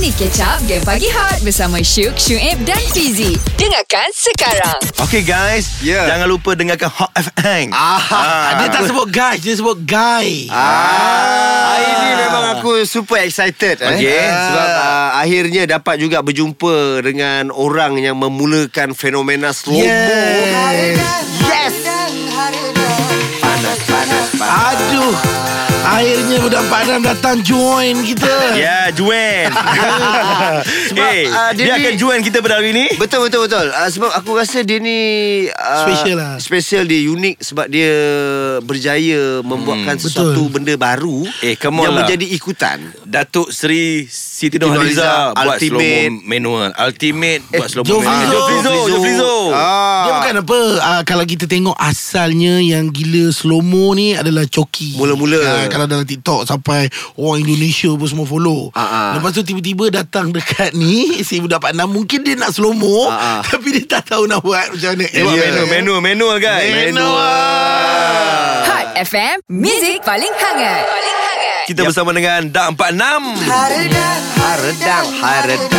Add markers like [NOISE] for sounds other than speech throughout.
Ini Up Game Pagi Hot bersama Syuk, Syuib dan Fizi. Dengarkan sekarang. Okay guys Ya. Jangan lupa dengarkan Hot FM Ah, Dia tak sebut guys Dia sebut guy Ah, hari ni memang aku super excited eh. Sebab uh, akhirnya dapat juga berjumpa dengan orang yang memulakan fenomena slow mo. Yes Yes. Panas, panas, panas. Aduh Akhirnya budak Padang datang join kita Ya Juan [LAUGHS] Sebab, Eh ah, Dia, dia akan Juan kita pada hari ni Betul betul betul. Uh, sebab aku rasa dia ni uh, Special lah. Special dia unik sebab dia berjaya membuatkan Hmm, sesuatu betul. benda baru Eh, come on yang lah. menjadi ikutan. Datuk Sri Siti Nurhaliza Buat slow Ultimate. mo manual Ultimate Buat slow mo Jofrizo. manual Jofrizo Jofrizo Ah. Dia bukan apa uh, Kalau kita tengok asalnya Yang gila slow mo ni Adalah Choki Mula-mula. Kalau dalam TikTok Sampai Orang Indonesia pun semua follow ah. Lepas tu tiba-tiba Datang dekat ni [LAUGHS] Si budak Pak Nam Mungkin dia nak slow mo Ah, ah. Tapi dia tak tahu nak buat Macam mana Eh, buat Ya. manual Manual Manual guys Manual. Hot FM, Music paling hangat. Paling hangat. Kita bersama dengan Dak 46 Haredang, haredang.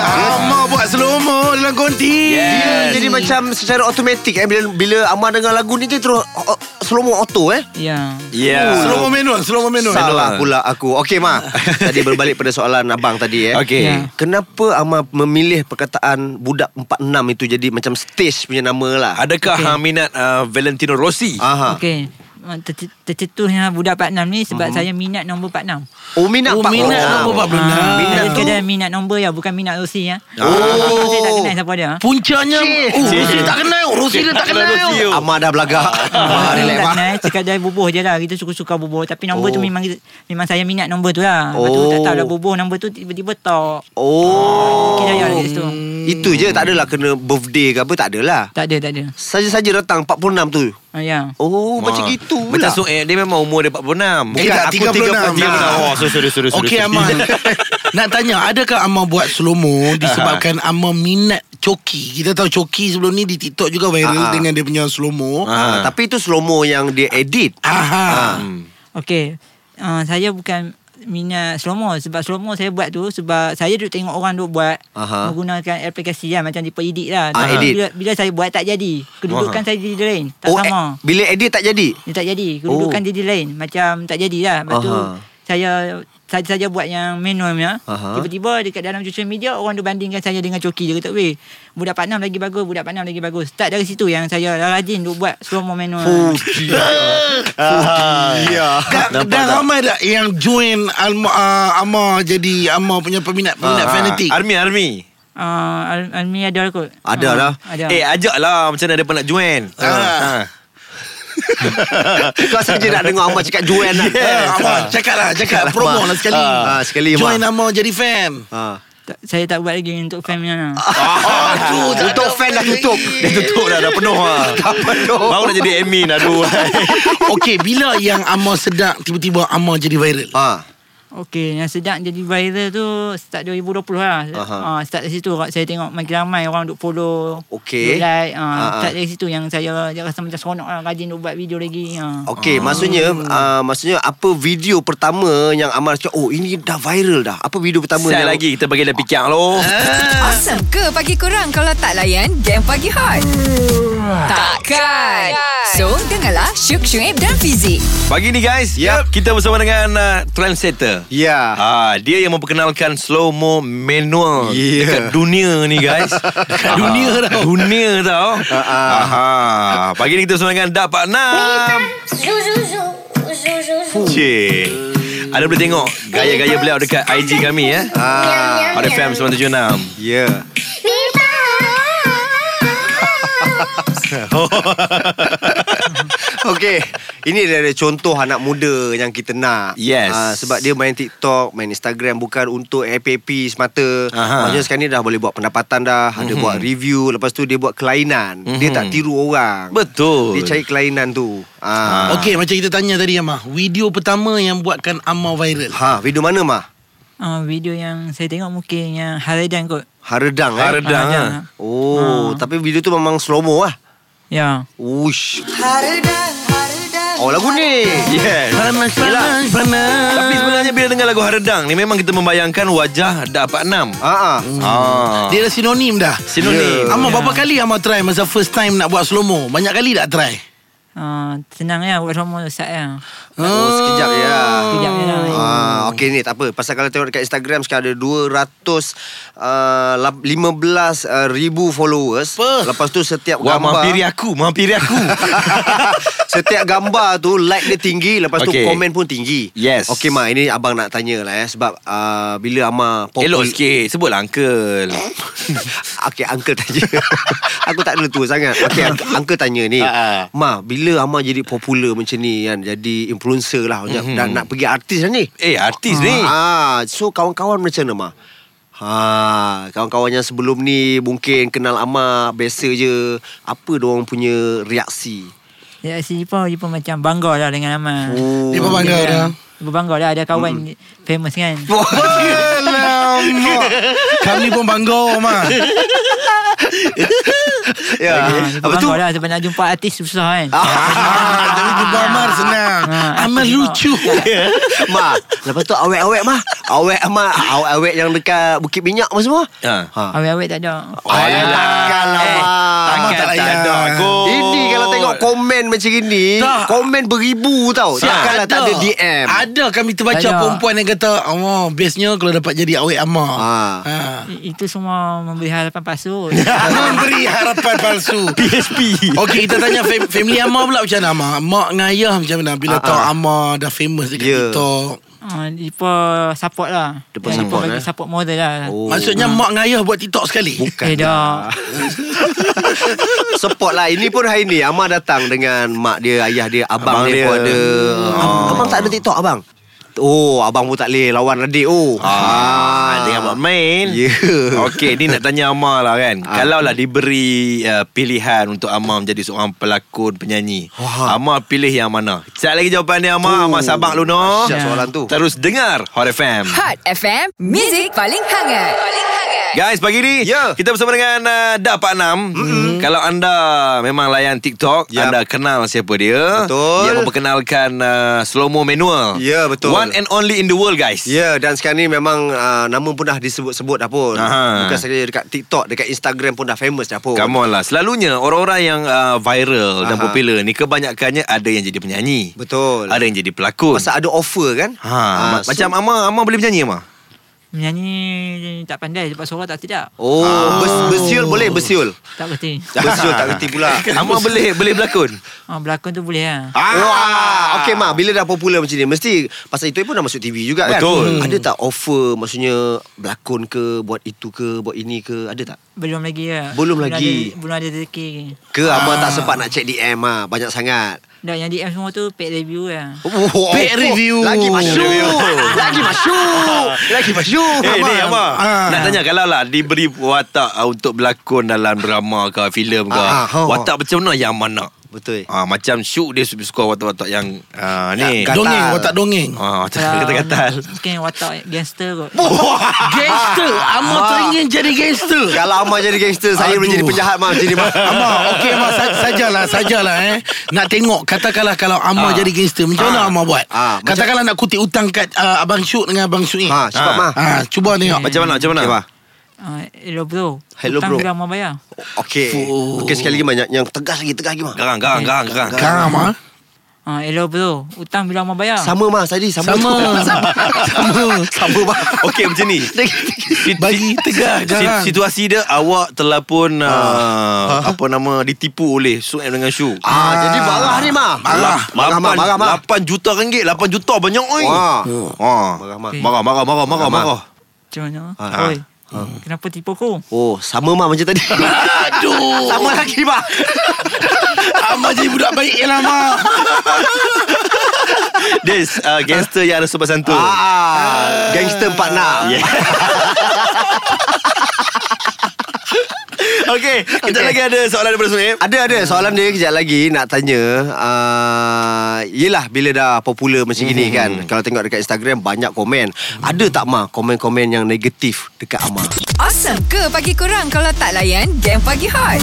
Amar buat slow mo Dalam konti Yeah. Dia Yes. jadi macam secara automatik eh bila bila Amar dengar lagu ni dia terus oh, slow mo auto eh. Ya. Ya Slow mo manual Slow mo manual Salah pula aku. Okey Ma. [LAUGHS] tadi berbalik pada soalan abang tadi eh. Okay Ya. Kenapa Amar memilih perkataan budak 46 itu jadi macam stage punya nama lah? Adakah Okay. hang minat uh, Valentino Rossi? Aha. Okey. Ter- Tercetusnya budak 46 ni sebab Mhm. saya minat nombor 46. Oh minat Oh, Pak minat nombor 46. Ah, Minat saya tu? kira minat nombor ya, bukan minat Rosi ya. Oh. Rosi saya tak kenal siapa dia. Puncanya. Oh. Rosi dia tak kenal Rosi dia tak kenal Rosi, oh. Amar dah belagak. Ah, [LAUGHS] relax tak kenal Sekadar bubuh je lah Kita suka-suka bubuh Tapi nombor Oh. tu memang Memang saya minat nombor tu lah Lepas tu Oh. tak tahu dah bubuh Nombor tu tiba-tiba top Oh. Kira ya kat situ Itu je tak adalah kena birthday ke apa tak adalah. Tak ada tak ada Saja-saja datang 46 tu. Ah, Ya Oh, macam Ah. gitu Macam pula. so, eh, Dia memang umur dia 46 Eh, tak, 36. Nah. Oh sorry sorry sorry Okey sorry. Amal [LAUGHS] Nak tanya Adakah Amal buat slow mo Disebabkan Amal minat Choki Kita tahu Choki sebelum ni Di TikTok juga viral Ah. Dengan dia punya slow mo Ah, tapi itu slow mo yang dia edit. Aha Hmm. Okey uh, Saya bukan minat slow mo sebab slow mo saya buat tu sebab saya duduk tengok orang duk buat Aha. menggunakan aplikasi lah macam tipe edit lah Ah, edit. bila, bila saya buat tak jadi kedudukan Aha. saya jadi lain tak oh, sama eh, bila edit tak jadi? dia tak jadi kedudukan Oh. jadi lain macam tak jadi lah lepas tu Aha. Saya saja buat yang manual punya Aha. tiba-tiba dekat dalam social media orang tu bandingkan saya dengan Coki dia kata weh budak Pak Nam lagi bagus budak Pak Nam lagi bagus start dari situ yang saya rajin duk buat manual Fuki. Ya. Dan, ramai tak yang join Alma, uh, Amar jadi Amar punya peminat-peminat Ah, fanatik Army Army Uh, Al- Almi ada kot Ada Ah, lah. Ada Eh ajak lah Macam mana dia pun nak join Ah. ha. [LAUGHS] Kau saja nak dengar Amar cakap Joanne lah. Eh, Amar cakap lah Cakap promo lah sekali Ah, sekali, Amar. Join Amar jadi fan Ha. tak, Saya tak buat lagi untuk fan punya [LAUGHS] lah tu tak Untuk fan dah tutup. Dia tutup dah Dah penuh lah [LAUGHS] Dah penuh. Baru nak jadi admin Aduh Okey, bila yang Amar sedap tiba-tiba Amar jadi viral? Ha. Okey, yang sedap jadi viral tu start 2020 lah. Aha. Uh, start dari situ saya tengok makin ramai orang duk follow, Okey. duk like. Uh, Ah, ah. start dari situ yang saya dia rasa macam seronok lah rajin duk buat video lagi. Uh. Okey, maksudnya uh, maksudnya apa video pertama yang Amar cakap oh ini dah viral dah. Apa video pertama Sekali yang lagi Kita bagi dia pikir lo Awesome ke pagi korang kalau tak layan Game Pagi Hot? Takkan. So, dengarlah Syuk, Syuib dan Fizi. Pagi ni guys Yep. Kita bersama dengan uh, Trendsetter Ya. Ah, dia yang memperkenalkan slow mo manual Yeah. dekat dunia ni guys. [LAUGHS] dekat dunia tau. Dunia tau. Ah. Aha. Pagi ni kita bersama dengan Dak Pak Nam. Cik. Ada boleh tengok gaya-gaya beliau dekat IG kami ya. Ah. Hot FM 976. Ya. [LAUGHS] Okey, ini dia ada contoh anak muda yang kita nak. Yes. Ah, sebab dia main TikTok, main Instagram bukan untuk happy-happy semata. Aha. Maksudnya sekarang ni dah boleh buat pendapatan dah, ada buat review, lepas tu dia buat kelainan. Dia Mhm. tak tiru orang. Betul. Dia cari kelainan tu. Ah. Okey, macam kita tanya tadi Amar. Video pertama yang buatkan Amar viral. Ha, video mana mah? Uh, video yang saya tengok mungkin yang Haradan kot. Haredang eh. Haredang. Ah, ah. ya. Oh, tapi video tu memang slow mo lah. Ya. Ush. Oh, lagu ni. Yes. Panas, panas, panas. Tapi sebenarnya bila dengar lagu Haredang ni memang kita membayangkan wajah dapat enam. Ah, ah. Ah. Dia dah sinonim dah Sinonim. Ya. Amar berapa kali Amar try Masa first time nak buat slow mo Banyak kali tak try Uh, senang ya buat semua Ustaz ya. Oh, sekejap lah. Sekejap je lah. Ah, okey ni tak apa. Pasal kalau tengok dekat Instagram sekarang ada 200 uh, lap- 15 uh, ribu followers. Apa? Lepas tu setiap Wah, gambar mampiri aku, mampiri aku. [LAUGHS] Setiap gambar tu like dia tinggi Lepas tu Okey. komen pun tinggi Yes. Okey Ma ini abang nak tanya lah ya Sebab uh, bila Amar Elok sikit, sebutlah uncle. [LAUGHS] Okey uncle tanya [LAUGHS] Aku tak ada tu sangat Okey uncle, uncle tanya ni Ha, ha. Ma bila Amar jadi popular macam ni kan Jadi influencer lah mm-hmm. Dan nak pergi artis lah ni Eh, artis ni. Ah, so kawan-kawan macam mana Ma? Ha, kawan-kawan yang sebelum ni mungkin kenal Amar biasa je. Apa orang punya reaksi? Ya si macam bangga lah dengan nama. Oh. Dia bangga dah Jipa bangga lah ada kawan famous kan. [LAUGHS] Kami pun bangga Amar [LAUGHS] ya. Ah, Jipa Apa tu? lah sebab nak jumpa artis susah kan. Ah, Tapi jumpa Amar senang Ah, Amar lucu [LAUGHS] Ma, lepas tu awet-awet mah. Awet ama awet-awet yang dekat Bukit Minyak apa semua? Ha. Ha. Awet-awet tak ada. Ayolah, takkanlah Eh. Amar tak takkan tak layan. ada. Ini kalau tengok komen macam ini, komen beribu tau. Takkanlah tak ada DM. Ada kami terbaca ada. perempuan yang kata Oh bestnya kalau dapat jadi awet Amar Ha. ha. I- Itu semua memberi harapan palsu. [LAUGHS] Memberi harapan palsu [LAUGHS] PSP. Okey kita tanya fam- family Amar pula macam mana Amar Mak dengan ayah macam mana Bila Ah, tahu ah. Amar dah famous dekat Ya. TikTok Ah, Jipa support lah. Jipa Ya, support, bagi eh? support model lah. Oh. Maksudnya mak dengan ayah buat TikTok sekali Bukan Eh dah. [LAUGHS] Support lah Ini pun hari ni Amar datang dengan Mak dia Ayah dia Abang, Abang dia, dia. pun ada Oh. Abang tak ada TikTok abang Oh abang pun tak boleh Lawan adik oh Ah, dengan buat main. Ya Okey, ni nak tanya Amar lah kan. Ah. Kalau lah diberi uh, pilihan untuk Amar menjadi seorang pelakon penyanyi. Wah. Amar pilih yang mana? Sekejap lagi jawapan dia Amar. Oh. Amar sabar lu no. Siap soalan tu Terus dengar Hot FM. Hot FM, Music paling hangat. Paling hangat. Guys, pagi ni Ya. kita bersama dengan uh, Dapak Nam. Mm-hmm. Kalau anda memang layan TikTok, Yap. anda kenal siapa dia. Betul. Dia memperkenalkan uh, slow mo manual. Ya, betul. One and only in the world, guys. Ya dan sekarang ni memang uh, Nama pun dah disebut-sebut dah pun Aha. Bukan saja dekat TikTok Dekat Instagram pun dah famous dah pun Come on lah Selalunya orang-orang yang uh, viral dan Aha. popular ni Kebanyakannya ada yang jadi penyanyi Betul Ada yang jadi pelakon Pasal ada offer kan ha, ma- Macam Amar Amar boleh menyanyi Amar? Menyanyi tak pandai sebab suara tak sedap. Oh bes, Bersiul boleh bersiul Tak berhenti. [LAUGHS] Bersiul tak kerti pula [LAUGHS] Amar boleh boleh berlakon? Ah, berlakon tu boleh lah. Wah, okay mak bila dah popular macam ni mesti pasal itu pun dah masuk TV juga kan. Betul. Ada tak offer maksudnya berlakon ke, buat itu ke, buat ini ke, ada tak? Belum lagi lah. Belum lagi. Ada, belum ada rezeki. Ke ah. abang tak sempat nak check DM ah, banyak sangat. Dah yang DM semua tu paid review lah. Oh, Paid review. Lagi masuk. Lagi masuk. Lagi masuk. Eh ni Amar Ah. Nak tanya kalau lah Diberi watak uh, Untuk berlakon dalam drama ke Filem ke ah, oh. Watak macam mana yang mana? Betul. Ah, macam Syuk dia suka watak-watak yang ah, ni. Gatal. Dongeng Watak dongeng Ah, watak Kalau gatal-gatal. Mungkin watak gangster kot. Gangster Amar teringin jadi gangster Kalau Amar jadi gangster, saya boleh jadi penjahat mah macam ni mah. [LAUGHS] Amar Okey Amar sa- Sajalah Sajalah eh Nak tengok Katakanlah kalau Amar Ah. jadi gangster Macam mana Ah. Amar buat Ah, macam- Katakanlah nak kutip utang kat uh, Abang Syuk dengan Abang Syuk Ha, cepat Ah. mah. Ah, Cuba tengok Macam mana? Macam mana? Mah. Ah, hello bro. Hello, Hutang bro. bila mau bayar? Okey. Okey sekali lagi banyak yang tegas lagi, tegas lagi mah. Garang, garang, garang, garang. Kang Amar Ah, hello bro. Hutang bila mau bayar? Sama mah tadi, [LAUGHS] sama. Sama sama. Sama. Sama mah. Okey macam ni. [LAUGHS] Bagi tegas sit- Jangan Situasi dia awak telah pun uh, apa nama ditipu oleh Su M dengan Shu. Ah, jadi marah ni mah. Marah. Marah mah, marah mah. 8 juta ringgit 8 juta banyak oi. Wah. Ha. Marah mah. Marah marah marah marah Marah. Macam mana? Ah. Oi. Kenapa tipu aku? Oh, sama mah macam tadi. Aduh sama lagi mah. Amar jadi budak baik lah Amar This uh, gangster yang ada sopan santun. Ah, gangster 46. Yeah. [LAUGHS] [LAUGHS] Okey, kejap Okey. lagi ada soalan daripada Suhaib. Ada ada soalan dia kejap lagi nak tanya uh, Yelah bila dah popular macam gini Hmm. kan Kalau tengok dekat Instagram banyak komen Ada tak mah komen-komen yang negatif dekat Amar? Awesome. Ke pagi kurang kalau tak layan game pagi hot?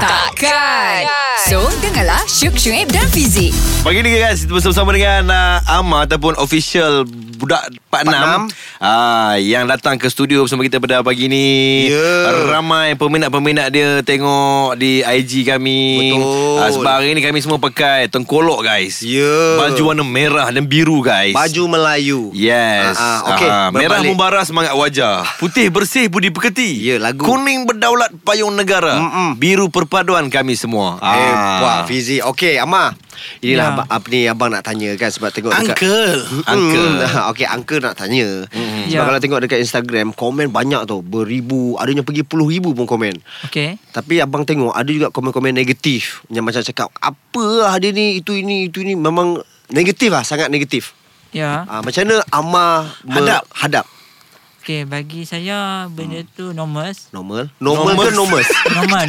Takkan. So, dengarlah Syuk Syuib dan Fizik. Pagi ni guys Kita bersama-sama dengan uh, Amma Ataupun official Budak Pak Pak Nam uh, Yang datang ke studio Bersama kita pada pagi ni Ya. Ramai peminat-peminat dia Tengok di IG kami Betul. uh, Sebab hari ni kami semua pakai Tengkolok guys Ya. Baju warna merah dan biru guys Baju Melayu. Yes Ah, ah, okey, Ah, Merah membara semangat wajah Putih bersih budi pekerti Ya, lagu. Kuning berdaulat payung negara Mm-mm. Biru perpaduan kami semua Ah. Hebat Fizi Okey Amma Inilah Ya. abang, apa ni abang nak tanya kan Sebab tengok dekat Uncle Uncle. Hmm, [LAUGHS] Okey uncle nak tanya Sebab Ya. kalau tengok dekat Instagram Komen banyak tau Beribu Adanya pergi puluh ribu pun komen Okey. Tapi abang tengok Ada juga komen-komen negatif Yang macam cakap Apa dia ni Itu ini Itu ini Memang Negatif lah Sangat negatif Ya. ah, Macam mana Amma me- Hadap. Hadap Okey, bagi saya benda tu normal. Normal? Normal ke normal? Normal,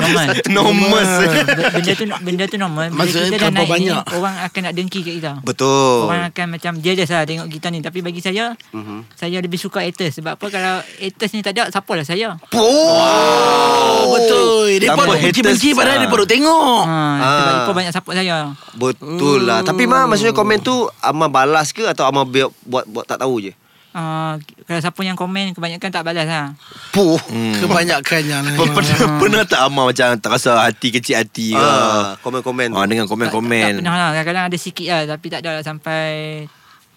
[LAUGHS] normal. [LAUGHS] B- benda tu benda tu normal. Bila Maksudnya kita dah naik banyak. ni, orang akan nak dengki kat kita. Betul. Orang akan macam jealous lah tengok kita ni. Tapi bagi saya Mhm. Saya lebih suka haters Sebab apa? Kalau haters ni tak ada Siapa lah saya? Oh betul. Dia pun haters, benci-benci Padahal ah. dia baru tengok. Ha, Sebab Ah. mereka banyak support saya. Betul lah. Tapi Ma Maksudnya komen tu Amma balas ke Atau Amma buat, buat, buat tak tahu je uh, Kalau siapa yang komen Kebanyakan tak balas lah Puh. Kebanyakannya lah. Pen- Pernah, pernah tak Amar macam Tak rasa hati kecil hati ke? Ah, Komen-komen. Ah, tu Dengan tak, tak komen-komen pernah lah. Kadang-kadang ada sikit lah Tapi tak ada lah sampai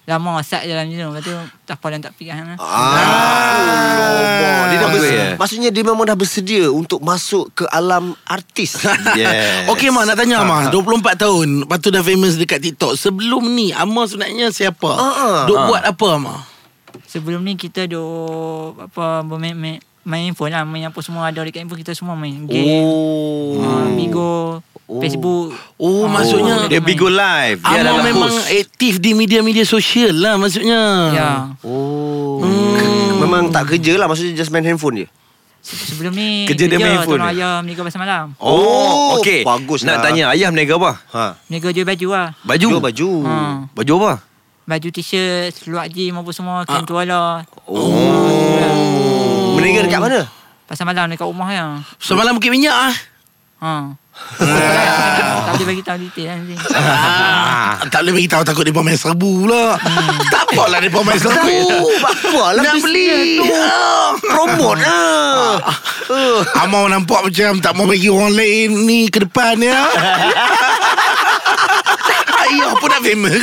Lama sat dalam tu. Lepas tu Tak apa dan tak fikir lah Ah, dia dah Bagus, bers- ya? Maksudnya dia memang dah bersedia Untuk masuk ke alam artis. [LAUGHS] Yes. Okey Mak nak tanya Mak 24 tahun Lepas tu dah famous dekat TikTok. Sebelum ni Amar sebenarnya siapa? Ah, ah. Duk Ah. buat apa Amar? Sebelum ni kita duk Apa Bermain main, main handphone lah Main apa semua ada dekat handphone Kita semua main Game Oh uh, Bigo Oh. Facebook Oh, maksudnya Dia Bigo Live Dia adalah memang host aktif di media-media sosial lah maksudnya Ya Oh hmm. Memang tak kerja lah Maksudnya just main handphone je Se- Sebelum ni Kerja dia main handphone Tolong je? ayah Meniaga pasal malam Oh, Oh, okey. bagus Nak lah. tanya ayah meniaga apa? ha. Meniaga jual baju lah Baju. Jual baju ha. Baju apa? Baju t-shirt Seluar gym apa semua Ah. Kain tuala Oh Meninggal dekat mana? Pasal malam dekat rumah ya Semalam Bukit Minyak ah. Ha [LAUGHS] Tak boleh bagi tahu detail lah Ah, tak boleh bagi tahu takut dia main serbu pula. tak apalah dia main serbu. Apa lah Nak beli. Ah. Promote lah uh. Amau nampak macam tak mau bagi orang lain ni ke depan ya. [LAUGHS] Ayah pun nak famous?